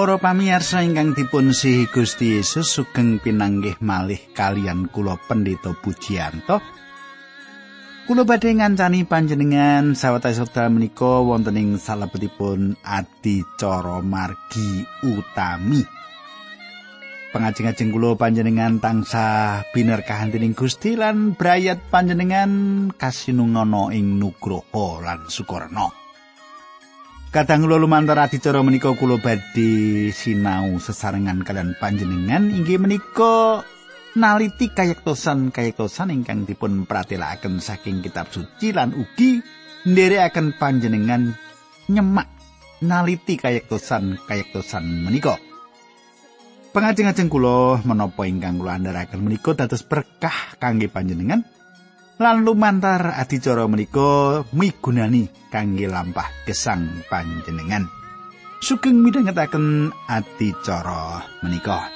Para pamirsa ingkang dipun sihi Gusti Yesus sugeng pinanggih malih kalian kula Pendeta Pujiyanto. Kula badhe ngancani panjenengan sawetawis wekdal menika wonten ing salebetipun adicara margi utami. Pangajeng-ajeng kula panjenengan tansah binerkahan dening Gusti lan brayat panjenengan kasinungana ing nugroho lan sukorno. Kadang kula lumantar adicara menika kula badhe sinau sesarengan kalian panjenengan inggih menika naliti kayektosan kayektosan ingkang dipun pratelakaken saking kitab suci lan ugi nderekaken panjenengan nyemak naliti kayektosan kayektosan menika. Pengajeng-ajeng kula menapa ingkang kula andharaken menika dados berkah kangge panjenengan lan lumantar adicara menika migunani kangge lampah gesang panjenengan. Sugeng midhangetaken adicara menika.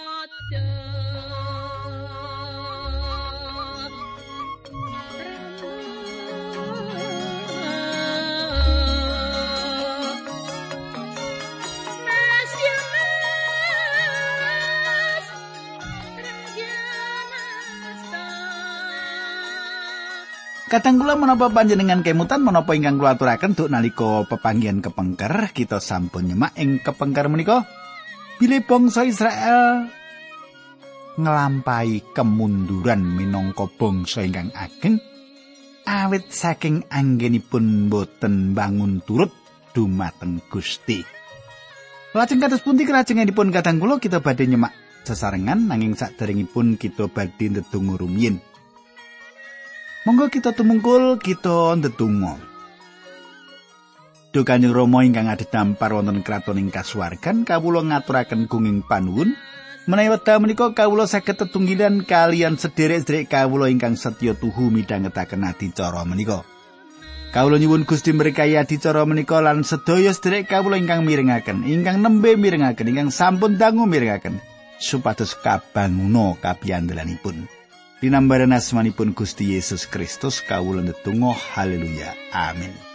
Kadang kula menapa panjenengan kemutan menapa ingkang kula aturaken duk nalika pepanggihan kepengker kita sampun nyemak ing kepengker menika bilih bangsa Israel nglampahi kemunduran minangka bangsa ingkang ageng awit saking anggenipun boten bangun turut dumateng Gusti. Lajeng kados pundi kerajenganipun kadang kula kita badhe nyemak sesarengan nanging saderengipun kita badhe ndedonga rumiyin. Monggo kita tumungkul kita ndedonga. Duh Kanjeng Rama ingkang adhedhampar wonten kraton ing kasuwargan kawula ngaturaken gunging panuwun menawi wekdal menika kawula saged tetunggilan kalian sederek-sederek kawula ingkang setya tuhu midhangetaken adicara menika. Kawula nyuwun Gusti berkahi adicara menika lan sedaya sederek kawula ingkang mirengaken, ingkang nembe mirengaken, ingkang sampun dangu mirengaken supados kabanguna kapiyandelanipun. Dinambaran asmanipun Gusti Yesus Kristus kawula ndedonga haleluya amin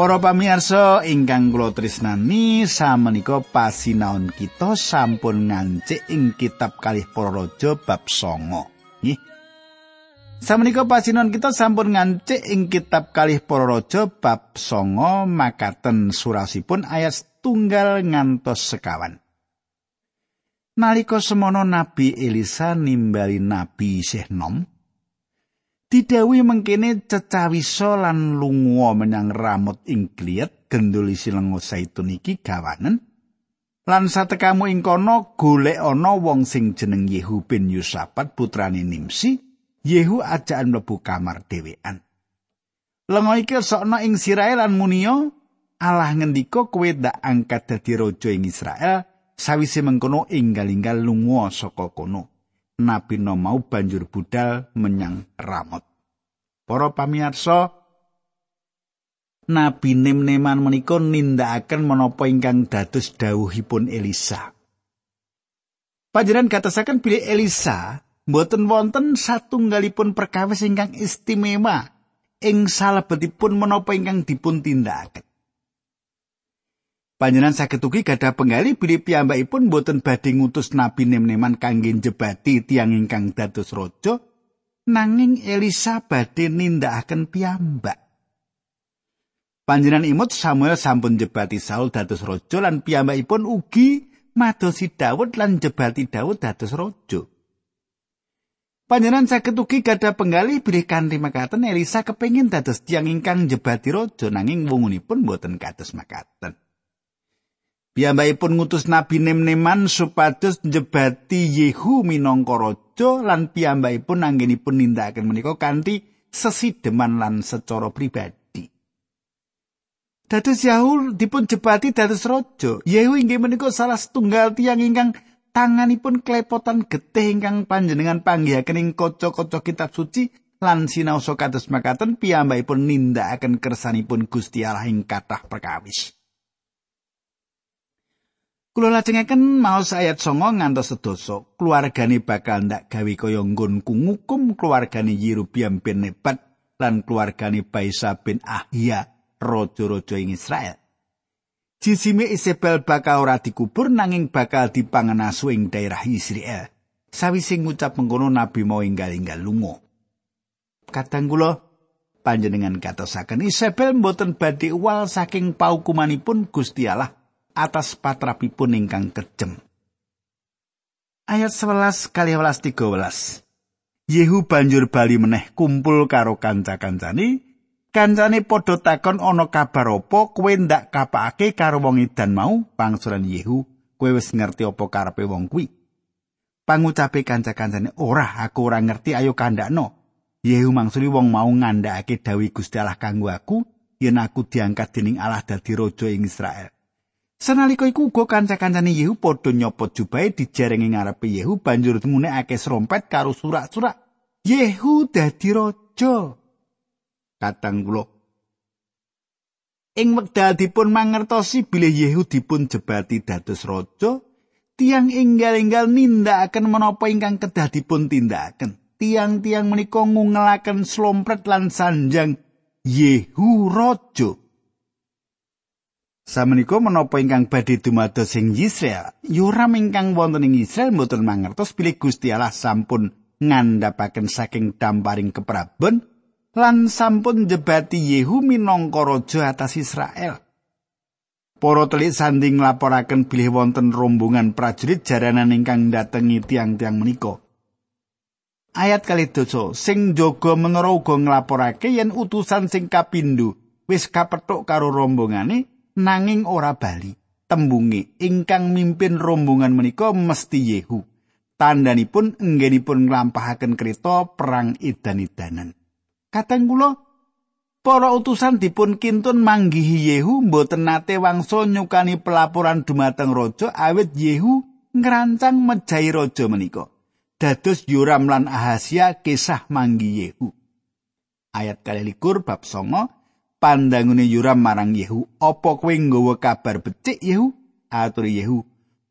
Para pamirsa ingkang kula tresnani samenika pasinaon kita sampun ngancik ing kitab kalih para raja bab 9. Nggih. Samenika pasinaon kita sampun ngancik ing kitab kalih para raja bab 9 makaten surasipun ayat tunggal ngantos sekawan. Nalika semono Nabi Elisa nimbali Nabi Sehnom, Didawi mengkene cecawisa lan lunga menyang ramut ing gliyet gendul isi lenga saitun iki gawanen. Lan satekamu ing kono golek ana wong sing jeneng Yehu bin Yusafat putrane Nimsi. Yehu ajaan mlebu kamar dhewean. Lenga iki sokna ing Israel lan munio. Allah ngendika kowe ndak angkat dadi raja ing Israel sawise mengkono inggal-inggal lunga saka kono Nabi no mau banjur budal menyang Ramot. Para pamirsa, Nabi Nem-neman menika nindakaken menapa ingkang dados dawuhipun Elisa. Panjenengan katasaken bilih Elisa mboten wonten satunggalipun perkawis ingkang istimewa ing salebetipun menapa ingkang dipun tindakaken. Panjenengan saged ugi gadah penggali bilih piyambakipun boten badhe ngutus nabi nem-neman kangge njebati tiang ingkang dados raja nanging Elisa badhe nindakaken piyambak. Panjenengan imut Samuel sampun jebati Saul dados raja lan piyambakipun ugi madosi Daud lan jebati Daud dados raja. Panjenengan saged ugi gadah penggali bilih kanthi makaten Elisa kepengin dados tiang ingkang jebati raja nanging wungunipun boten kados makaten. Piyambakipun ngutus Nabi Nem-neman supados njebati Yehu minangka raja lan piyambakipun anggenipun nindakaken menika kanthi sesideman lan secara pribadi. Dados Yehu dipun jebati dados raja. Yehu inggih menika salah setunggal tiyang ingkang tanganipun klepotan getih ingkang panjenengan panggihaken ing kaca-kaca kitab suci lan sinaosa kados makaten piyambakipun nindakaken kersanipun Gusti Allah ing kathah perkawis. Kula lajengaken maos ayat 9 ngantos sedasa. Keluargane bakal ndak gawe kaya nggonku ngukum keluargane Yerubiam bin Nebat lan keluargane Baisa bin Ahia, raja-raja ing Israel. Jisime Isabel bakal ora dikubur nanging bakal dipangan asu ing daerah Israel. Sawise ngucap mengkono nabi mau enggal-enggal lunga. Kadang kula panjenengan katosaken Isabel mboten badhe uwal saking paukumanipun Gusti Allah atas patrapipun ingkang kejem. Ayat 11 kali 11 13. Yehu banjur bali meneh kumpul karo kanca-kancane. Kancane padha takon ana kabar apa kowe ndak kapake karo wong edan mau? Pangsuran Yehu kowe wis ngerti apa karepe wong kuwi? Pangucape kanca-kancane ora aku ora ngerti ayo kandakno. Yehu mangsuli wong mau ngandhakake dawi Gusti Allah kanggo aku yen aku diangkat dening Allah dadi raja ing Israel Senalika iku uga kanca-kancane Yehu padha nyopot jubahe dijareng ing ngarepe Yehu banjur ngunekake serompet karo surak-surak Yehu dadi raja katang kula. Ing wekdal dipun mangertosi bilih Yehu dipun jebati dados raja, tiang enggal-enggal nindakaken menapa ingkang kedah dipun tindakaken. Tiang-tiang menika ngungelaken slompret lan sanjang Yehu raja. Samenika menapa ingkang badhe dumados ing Israel, Yoram ingkang wonten ing Israel mboten mangertos bilih Gusti Allah sampun ngandhapaken saking damparing keprabon lan sampun jebati Yehu minangka raja atas Israel. Para telik sanding nglaporaken bilih wonten rombongan prajurit jaranan ingkang datengi tiang-tiang menika. Ayat kali dosa, sing jaga menara uga nglaporake yen utusan sing kapindho wis kapethuk karo rombongane nanging ora bali. Tembunge ingkang mimpin rombongan menika mesti Yehu. Tandhanipun enggenipun nglampahaken kereta perang idan-idanan. Kateng kula para utusan dipun kintun manggihi Yehu mboten nate wangsa nyukani pelaporan dumateng raja awit Yehu ngrancang mejahi raja menika. Dados Yoram lan Ahasia kisah manggi Yehu. Ayat kali likur bab songo pandangune Yoram marang Yehu, "Apa kowe nggawa kabar becik Yehu?" Atur Yehu,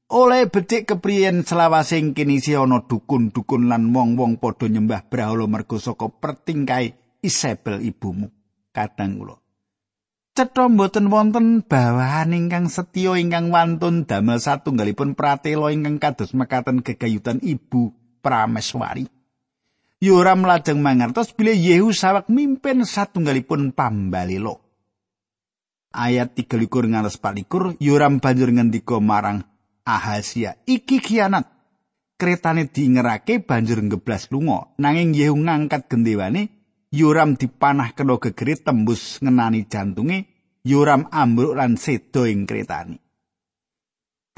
"Oleh becik kepriyen selawasing kini si ana dukun-dukun lan wong-wong padha nyembah brahala mergo saka pertingkai Isabel ibumu kadang kula cetha mboten wonten bawahan ingkang setya ingkang wantun damel satunggalipun pratela ingkang kados mekaten gegayutan ibu Prameswari Yoram lajeng mangertos bilih Yehu sawek mimpin satunggalipun pambalelo Ayat 13 ngantos 24 Yoram banjur ngendika marang Ahasia iki kianat. Kretane diingerake banjur ngeblas lunga. Nanging Yehu ngangkat gendewane Yoram dipanah kena gegere tembus ngenani jantunge, Yoram ambruk lan sedo ing kretani.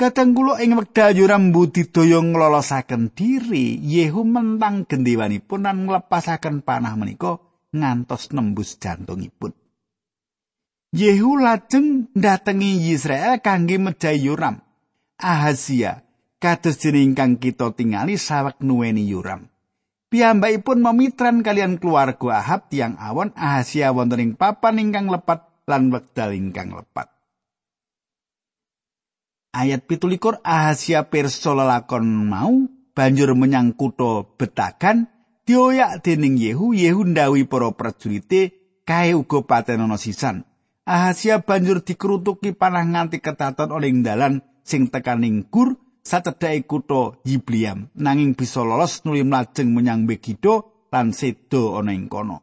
Kadang kula ing wekdal Yoram budidaya nglolosaken diri, Yehu mentang gendewanipun lan nglepasaken panah menika ngantos nembus jantungipun. Yehu lajeng ndatengi Israel kangge mejahi Yoram. Ahazia kados jeneng kita tingali sawek nuweni Yoram. Piyambakipun memitran kalian keluarga Ahab tiang awon Ahasia wonten ing papan ingkang lepat lan wekdal ingkang lepat. Ayat pitulikur Ahasia pirsa lelakon mau banjur menyang kutha Betagan dioyak dening Yehu Yehu ndawi para prajurite kae uga patenono sisan. Ahasia banjur dikrutuki panah nganti ketaton oleh dalan sing tekaning gur sacedhake kutha Yibliam nanging bisa lolos nuli mlajeng menyang Megido lan sedo ana ing kono.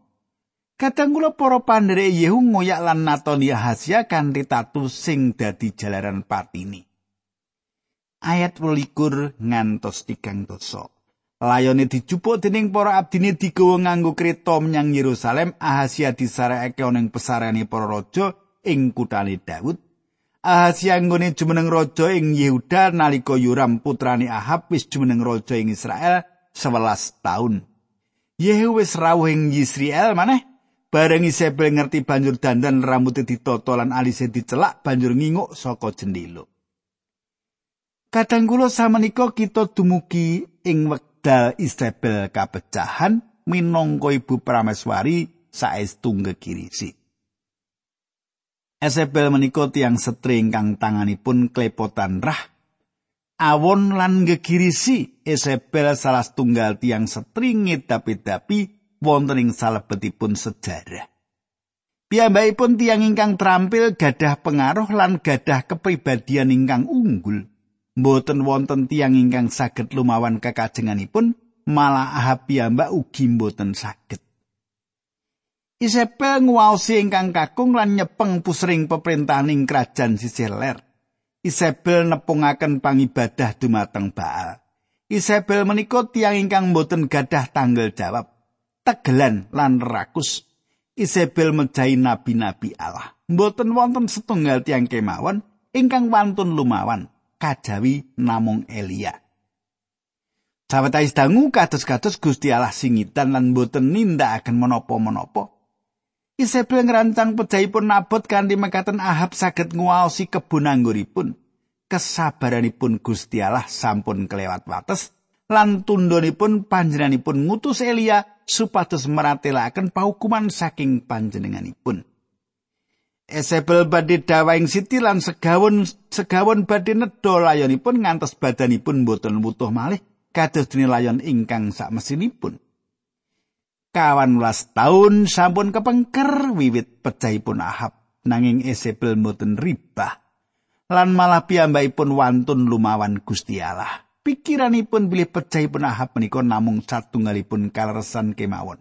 Kadang kula para pandherek Yehu ngoyak lan natoni Ahasia kanthi tatu sing dadi jalaran patini. Ayat 21 ngantos tigang dosa. Layone dijupuk dening para abdine digawa nganggo kereta menyang Yerusalem, Ahasia disarekake ana ing pesarane para raja ing kutane Daud. Ahazia nggone jumeneng raja ing Yehuda nalika Yoram putrane Ahab wis jumeneng raja ing Israel 11 taun. Yehu wis rawuh ing Israel maneh bareng Isabel ngerti banjur dandan rambutnya ditata lan alise dicelak banjur nginguk saka jendela. Kadang kula samenika kita dumugi ing wekdal Isabel kapecahan minangka ibu prameswari saestu gegirisi. Isabel menika tiang setri ingkang tanganipun klepotan rah. Awon lan gegirisi Isabel salah tunggal tiang setri ngedapi-dapi wonten ing salebetipun sejarah. Piyambakipun tiang ingkang terampil gadah pengaruh lan gadah kepribadian ingkang unggul. Mboten wonten tiang ingkang saged lumawan kekajenganipun malah Ahab piyambak ugi mboten saged. Isabel nguwaosi ingkang kakung lan nyepeng pusring peperintahaning kerajaan Sisiler Isabel nepungaken pangibadah dumateng Baal. Isabel menika tiang ingkang mboten gadah tanggal jawab tegelan lan rakus. Isabel mejahi nabi-nabi Allah. Mboten wonten setunggal tiang kemawon ingkang wantun lumawan kajawi namung Elia. Sawetawis dangu kados-kados Gusti Allah singitan lan boten nindakaken menapa-menapa. Isabel ngerancang pejahipun nabot kanthi mekaten Ahab saged nguwaosi kebun angguripun. Kesabaranipun Gusti Allah sampun kelewat wates lan tundhonipun panjenenganipun ngutus Elia supados meratelaken paukuman saking panjenenganipun. Esebel badhe dawaing siti lan segawon segawon badhe nedha layonipun ngantos badanipun boten wutuh malih kados dene layon ingkang sak mesinipun. Kawan ulas taun sampun kepengker wiwit pecahipun Ahab nanging Esebel boten ribah lan malah piyambakipun wantun lumawan Gusti Allah. Pikiranipun bilih pecahipun Ahab menika namung satunggalipun kaleresan kemawon.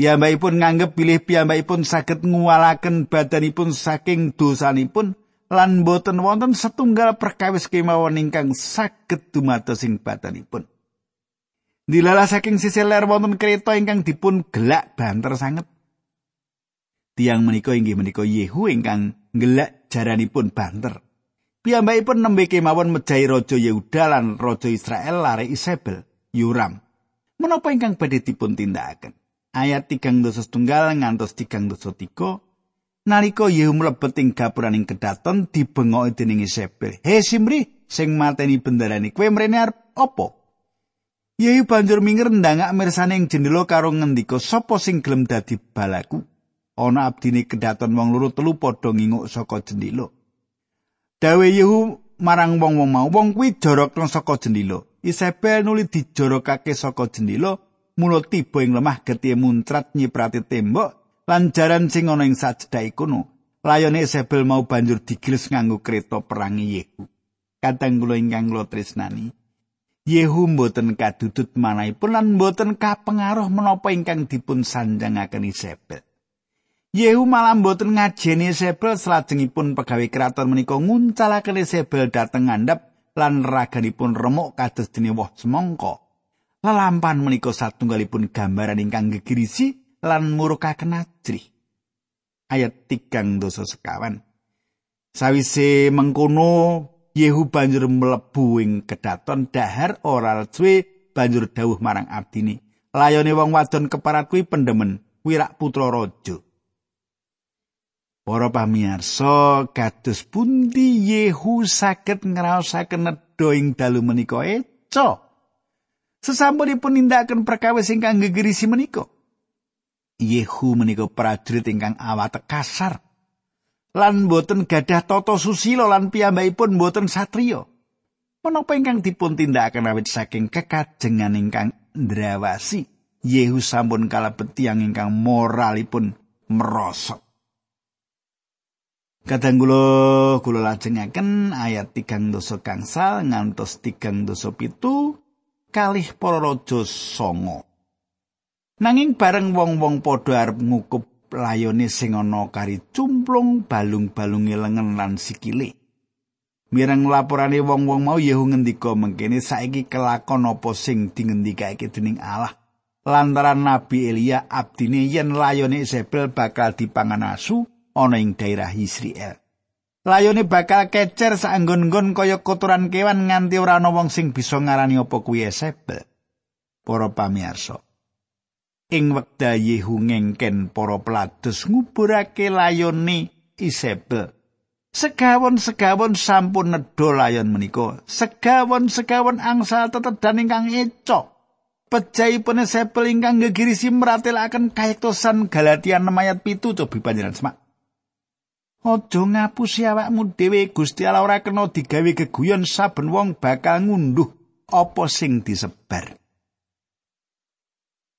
Piyambakipun nganggep bilih piyambakipun saged nguwalaken badanipun saking dosanipun lan boten wonten setunggal perkawis kemawon ingkang saged dumados ing badanipun. Dilala saking sisi ler wonten kereta ingkang dipun gelak banter sanget. Tiang menika inggih menika Yehu ingkang gelak jaranipun banter. Piyambakipun nembe kemawon mejahi raja Yehuda lan raja Israel lare Isabel, Yuram. Menapa ingkang badhe dipun tindakaken? Ayat tigang dosa setunggal ngantos tigang dosa tiga nalika Yehu mlebet ing gapuraning kedaton dibengoki dening Isabel he Simri sing mateni bendarani kowe mrene arep apa? Yehu banjur minger ndangak mirsane ing jendela karo ngendika sapa sing gelem dadi balaku? Ana abdine kedaton wong loro telu padha nginguk saka jendela. Dawe Yehu marang wong-wong mau wong kuwi jorok saka jendela. Isabel nuli dijorokake saka jendela mula tiba ing lemah getih muncrat nyiprati tembok lan jaran sing ana ing sajdah kono layone Isabel mau banjur digiles nganggo kereta perangi Yehu. Kadang kula ingkang kula tresnani Yehu mboten kadudut manahipun lan mboten kapengaruh menapa ingkang dipun sanjangaken Isabel. Yehu malah mboten ngajeni Isabel salajengipun pegawai keraton menika nguncalaken Isabel dhateng ngandhap lan raganipun remuk kados dene woh semangka Lalampan menika satunggalipun gambaran ingkang gegirisi lan murukaken ajrih. Ayat tigang dosa sekawan. Sawise mengkono Yehu banjur mlebu ing kedaton dahar ora suwe banjur dawuh marang abdine. Layone wong wadon keparat kuwi pendemen wirak putra raja. Para pamirsa, kados pundi Yehu saged ngraosaken nedha ing dalu menika eca. Sesampunipun nindakaken perkawis ingkang gegerisi menika. Yehu menika prajurit ingkang awate kasar. Lan boten gadah tata susila lan piyambakipun boten satriya. Menapa ingkang dipun tindakaken awit saking kekajengan ingkang ndrawasi, Yehu sampun kalebet tiyang ingkang moralipun merosot. Kadang kula kula lajengaken ayat tigang dosa kangsal ngantos tigang dosa pitu kalih para raja songo. Nanging bareng wong-wong padha arep ngukup layone sing ana kari cumplung balung-balunge lengen lan sikile. Mireng laporane wong-wong mau Yehu ngendika mengkene saiki kelakon apa sing dingendikake dening Allah. Lantaran Nabi Elia abdine yen layone Isabel bakal dipangan asu ana ing daerah Israel. Layone bakal kecer saanggon-nggon kaya kotoran kewan nganti ora ana wong sing bisa ngarani apa kuwi Esebel. Para pamirsa. Ing wekdal Yehu ngengken para pelados nguburake layone Isabel. Segawon-segawon sampun nedha layon menika. Segawon-segawon angsal tetedan ingkang ecok. Pejahipun sepel ingkang ngegirisi meratelaken kayektosan Galatia 6 ayat 7 cobi panjenengan semak. Aja ngapusi awakmu dhewe Gusti Allah ora kena digawe geguyon saben wong bakal ngunduh apa sing disebar.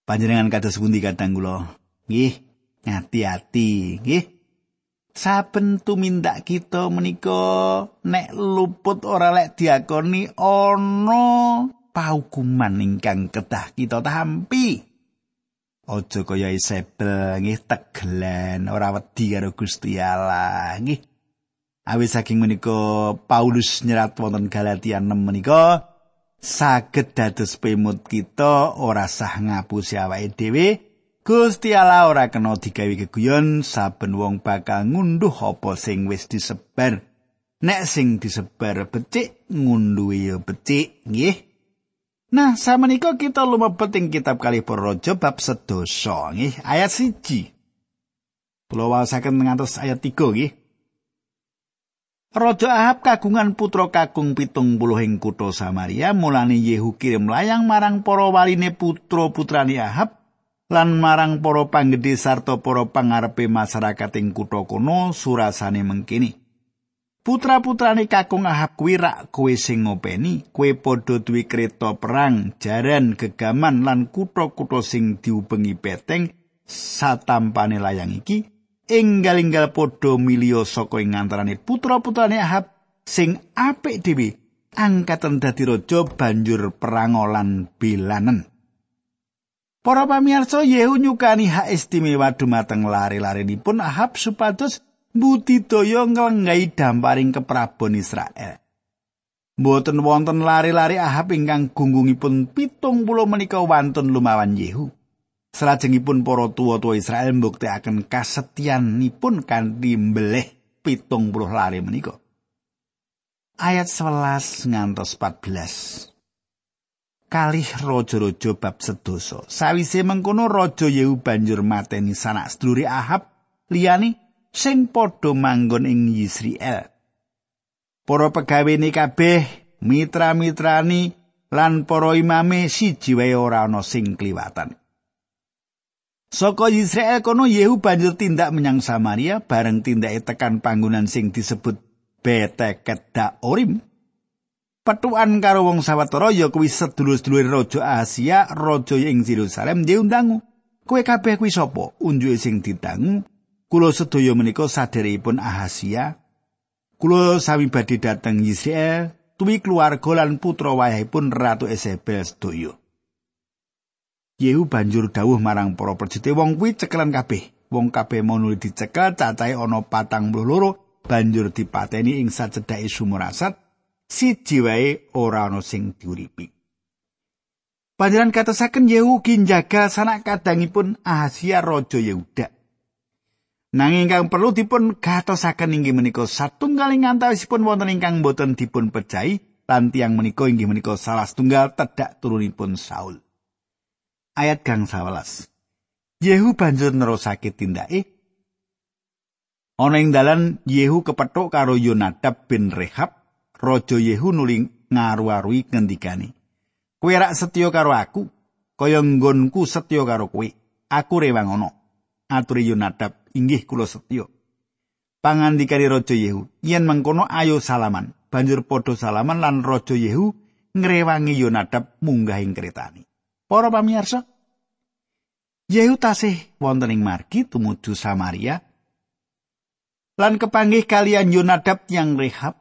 Panjenengan kados pundi kadang kula? Nggih, ngati-ati, nggih. Saben tumindak kita menika nek luput ora lek diakoni ana paukuman ingkang kedah kita tampi. Aja kaya Isabel nggih tegelen ora wedi karo Gusti Allah nggih. Awit saking menika Paulus nyerat wonten Galatia 6 menika saged dados pemut kita ora sah ngapusi awake dhewe. Gusti Allah ora kena digawe geguyon saben wong bakal ngunduh apa sing wis disebar. Nek sing disebar becik ngunduhi ya becik nggih. Nah, samenika kita lumebet ing kitab kali Raja bab sedoso nggih, ayat 1. Kula waosaken ngantos ayat 3 nggih. Raja Ahab kagungan putra kakung pitung puluh ing kutha Samaria, mulane Yehu kirim layang marang para waline putra-putrane Ahab lan marang para panggede sarta para pangarepe masyarakat ing kutha kono surasane mengkini. Putra-putrane kakung Ahab kuwi rak kowe sing ngopeni, kowe padha duwe kereta perang, jaran, gegaman lan kutha-kutha sing diubengi peteng satampane layang iki. Enggal-enggal padha milio saka ing antarane putra-putrane Ahab sing apik dhewe angkatan dadi raja banjur perang lan bilanen. Para pamirsa Yehu nyukani hak istimewa dumateng lari-larinipun Ahab supados budidaya nglenggahi damparing keprabon Israel. Mboten wonten lari-lari Ahab ingkang gunggungipun pitung puluh menika wantun lumawan Yehu. Salajengipun para tuwa-tuwa Israel mbuktekaken kasetyanipun kanthi mbelih pitung puluh lari menika. Ayat 11 ngantos 14. Kalih raja-raja bab sedoso. Sawise mengkono raja Yehu banjur mateni sanak sedulure Ahab liyane sing padha manggon ing Yisrael. Para pegawene kabeh, mitra-mitrani lan para imame siji wae ora ana sing kliwatan. Saka Israel kono Yehu banjur tindak menyang Samaria bareng tindake tekan panggonan sing disebut Beteket Orim. Petuan karo wong sawetara ya kuwi sedulur-sedulur Raja Asia, raja ing Yerusalem diundangu. Kowe kabeh kuwi sapa? Unjuke sing didangu Kulo sedaya menika saderepun Ahasia. Kulo sami badhe dhateng Israel, tuwi keluarga lan putra wayahipun Ratu Isabel sedaya. Yehu banjur dawuh marang para perjete wong kuwi cekelan kabeh. Wong kabeh mau nuli dicekel cacahe ana patang puluh loro banjur dipateni ing sacedhake sumur asat siji wae ora ana sing diuripi. Panjenengan katasaken Yehu kinjaga sanak kadangipun Ahasia raja Yehuda. Nanging ingkang perlu dipun gatosaken inggih menika satunggaling antawisipun wonten ingkang boten dipun percaya lan tiyang menika inggih menika salah setunggal tedak turunipun Saul. Ayat gang 11. Yehu banjur nerusake tindake. Ana ing dalan Yehu kepethuk karo Yonadab bin Rehab, raja Yehu nuli ngaru-arui ngendikane. Kowe rak setya karo aku, kaya nggonku setya karo kowe. Aku rewang ana. Aturi Yonadab inggih kula setya. Pangandikane Raja Yehu, yen mengkono ayo salaman. Banjur padha salaman lan Raja Yehu ngrewangi Yonadab munggah ing kretane. Para pamirsa, Yehu tasih wonten ing margi tumuju Samaria lan kepanggih kalian Yonadab yang Rehab.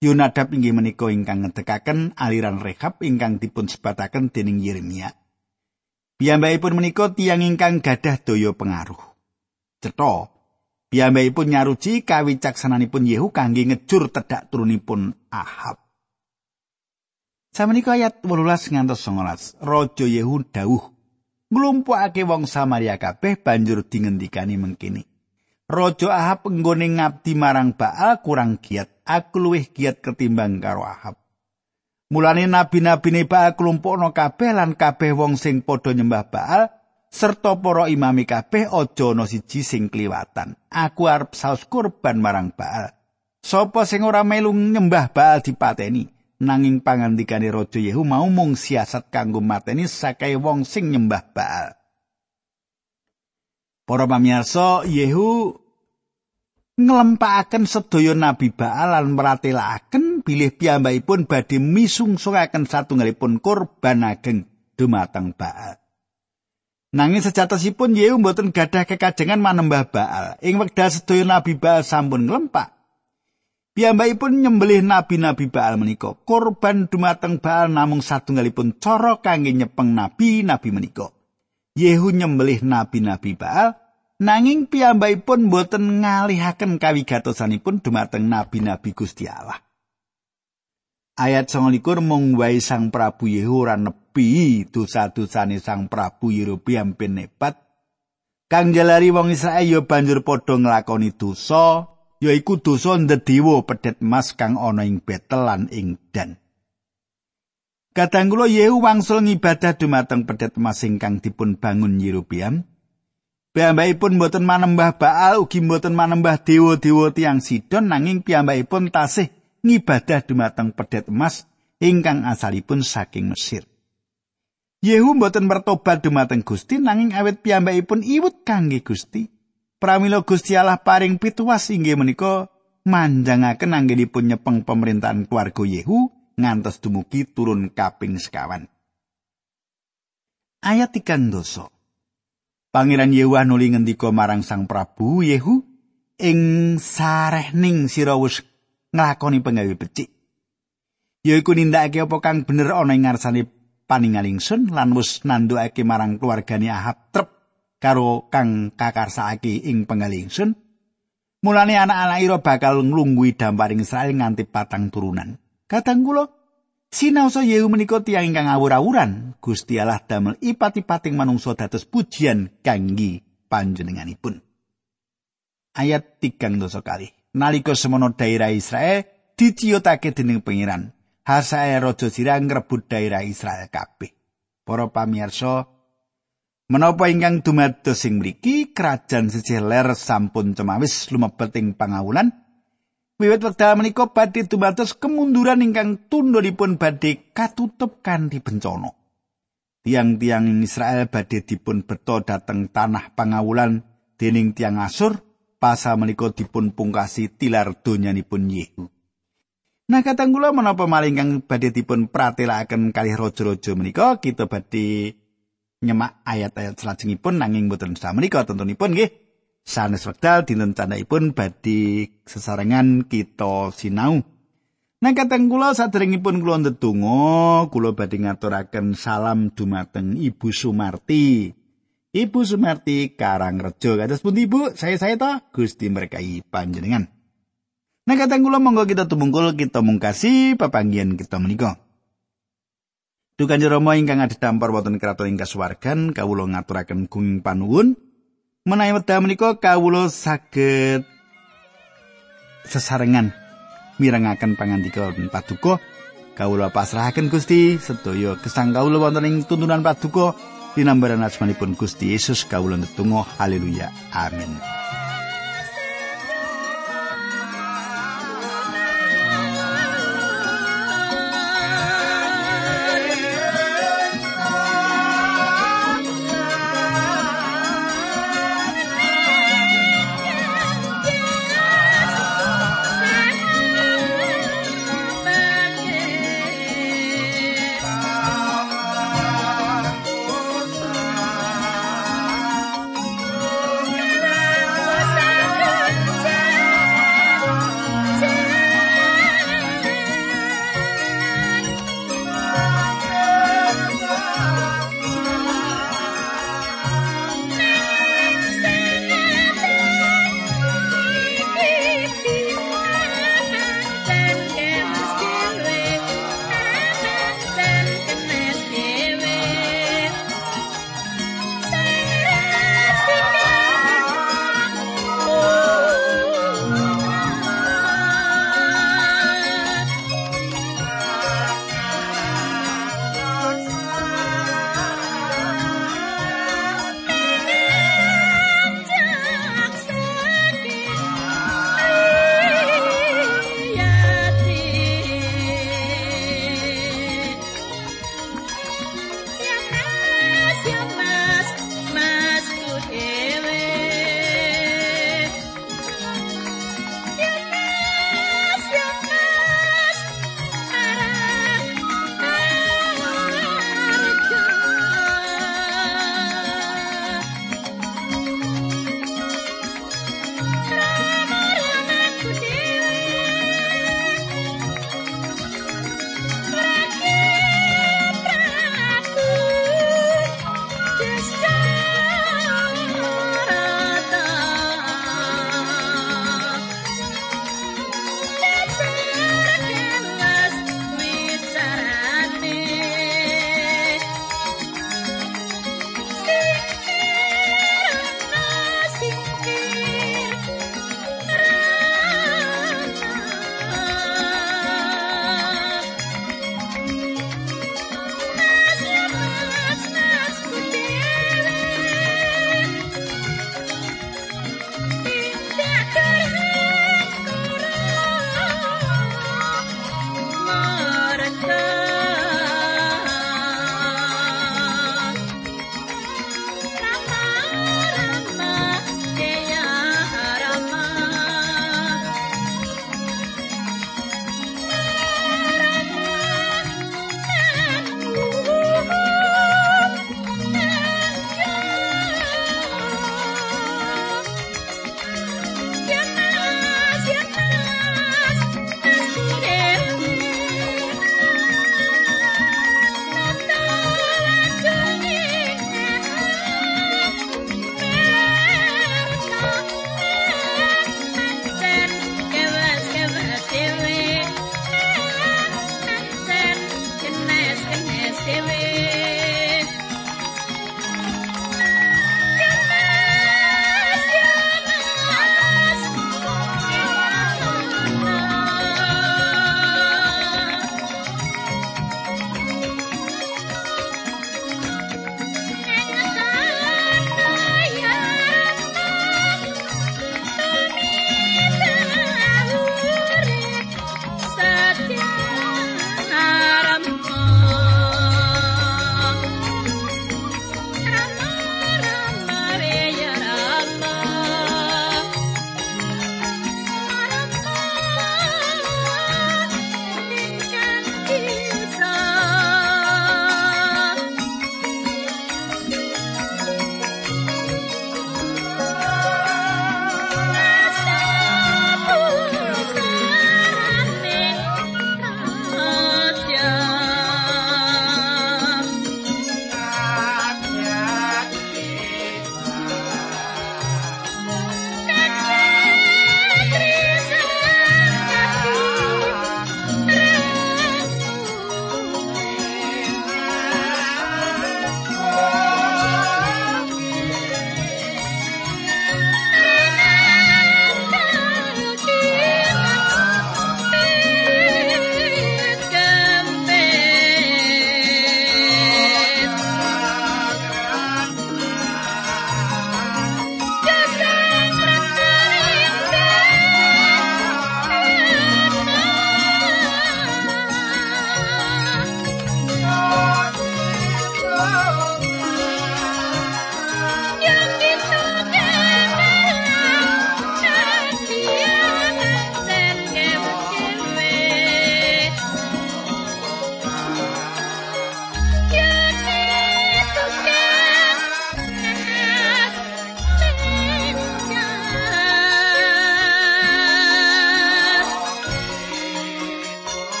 Yonadab inggih menika ingkang ngedekaken aliran Rehab ingkang dipun sebataken dening Yeremia. Piyambakipun menika tiyang ingkang gadah daya pengaruh. Cetha, piyambakipun nyaruji kawicaksananipun Yehu kangge ngejur tedak turunipun Ahab. Samenika ayat 18 ngantos 19. Raja Yehu dawuh, nglumpukake wong Samaria kabeh banjur dingendikani mengkini. Raja Ahab nggone ngabdi marang Baal kurang giat, aku luwih giat ketimbang karo Ahab. Mulane nabi-nabine Baal klumpukno kabeh lan kabeh wong sing padha nyembah Baal serta para imami kabeh aja ana siji sing kliwatan. Aku arep saus kurban marang Baal. Sapa sing ora melu nyembah Baal dipateni, nanging pangandikane Raja Yehu mau mung siasat kanggo mateni sakae wong sing nyembah Baal. Para pamirsa, Yehu nglempakaken sedaya nabi Baal lan meratelaken bilih piyambakipun badhe misungsungaken satunggalipun kurban ageng dumateng Baal. Nanging sejatosipun Yehu mboten gadah kekajengan manembah Baal. Ing wekdal sedaya nabi Baal sampun nglempak. Piyambakipun nyembelih nabi-nabi Baal menika. Korban dumateng Baal namung satunggalipun cara kangge nyepeng nabi-nabi menika. Yehu nyembelih nabi-nabi Baal nanging piyambakipun mboten ngalihaken kawigatosanipun dumateng nabi-nabi Gusti Allah. Ayat 29 mung wae Sang Prabu Yehu ora nepi dosa-dosane Sang Prabu Yerobeam bin Nebat kang jalari wong Israel ya banjur padha nglakoni dosa yaiku dosa ndedewa pedhet emas kang ana ing Betel lan ing Dan. Kadang kula Yehu wangsul ngibadah dumateng pedhet emas ingkang dipun bangun Yerobeam. Piyambakipun boten manembah Baal ugi boten manembah dewa-dewa tiang Sidon nanging piyambakipun tasih ngibadah dumateng pedhet emas ingkang asalipun saking Mesir. Yehu mboten bertobat dumateng Gusti nanging awet piyambakipun iwut kangge Gusti. Pramila Gusti Allah paring pituwas inggih menika manjangaken anggenipun nyepeng pemerintahan keluarga Yehu ngantos dumugi turun kaping sekawan. Ayat ikan doso. Pangeran Yehu nuli ngendika marang Sang Prabu Yehu ing sarehning sira wis nglakoni penggawe becik. Yaiku nindakake apa kang bener ana ing ngarsane paningal ingsun lan wis nandukake marang keluargane Ahab trep karo kang kakarsake ing penggal ingsun mulane anak-anak ira bakal nglunggui damparing Israel nganti patang turunan kadang kula sinaosa Yehu menika tiyang ingkang awur-awuran Gusti Allah damel ipati-pating manungsa dados pujian kangge panjenenganipun ayat tigang dosa kali nalika semono daerah Israel diciyotake dening pangeran Hasae raja sirah ngrebut daerah Israel kabeh. Para pamirsa, menapa ingkang dumados sing mriki kerajaan sisih ler sampun cemawis lumebet ing pangawulan Wiwit wekdal menika badhe dumados kemunduran ingkang tundhonipun badhe katutup kanthi bencana. Tiang-tiang Israel badhe dipun beto dhateng tanah pangawulan dening tiang Asur, pasal menika dipun pungkasi tilar donyanipun Yehu. Nah katang kula menapa maling kang badhe dipun pratelakaken kalih raja-raja menika kita badhe nyemak ayat-ayat salajengipun nanging boten menika tentunipun nggih sanes wekdal dinten candhaipun badhe sesarengan kita sinau. Nah katang kula saderengipun kula ndedonga kula badhe ngaturaken salam dumateng Ibu Sumarti. Ibu Sumarti Karangrejo kados pundi Ibu? Saya-saya ta Gusti berkahi panjenengan. Nah kadang kula monggo kita tumungkul kita mungkasi papanggian kita menika. Dukan Rama ingkang adhedhampar wonten kraton ing kasuwargan kawula ngaturaken gunging panuwun menawi wekdal menika kawula saged sesarengan mirengaken pangandika paduka. Kawula pasrahaken Gusti sedaya kesang kawula wonten ing tuntunan paduka. Dinambaran asmanipun Gusti Yesus kawula netunggal haleluya amin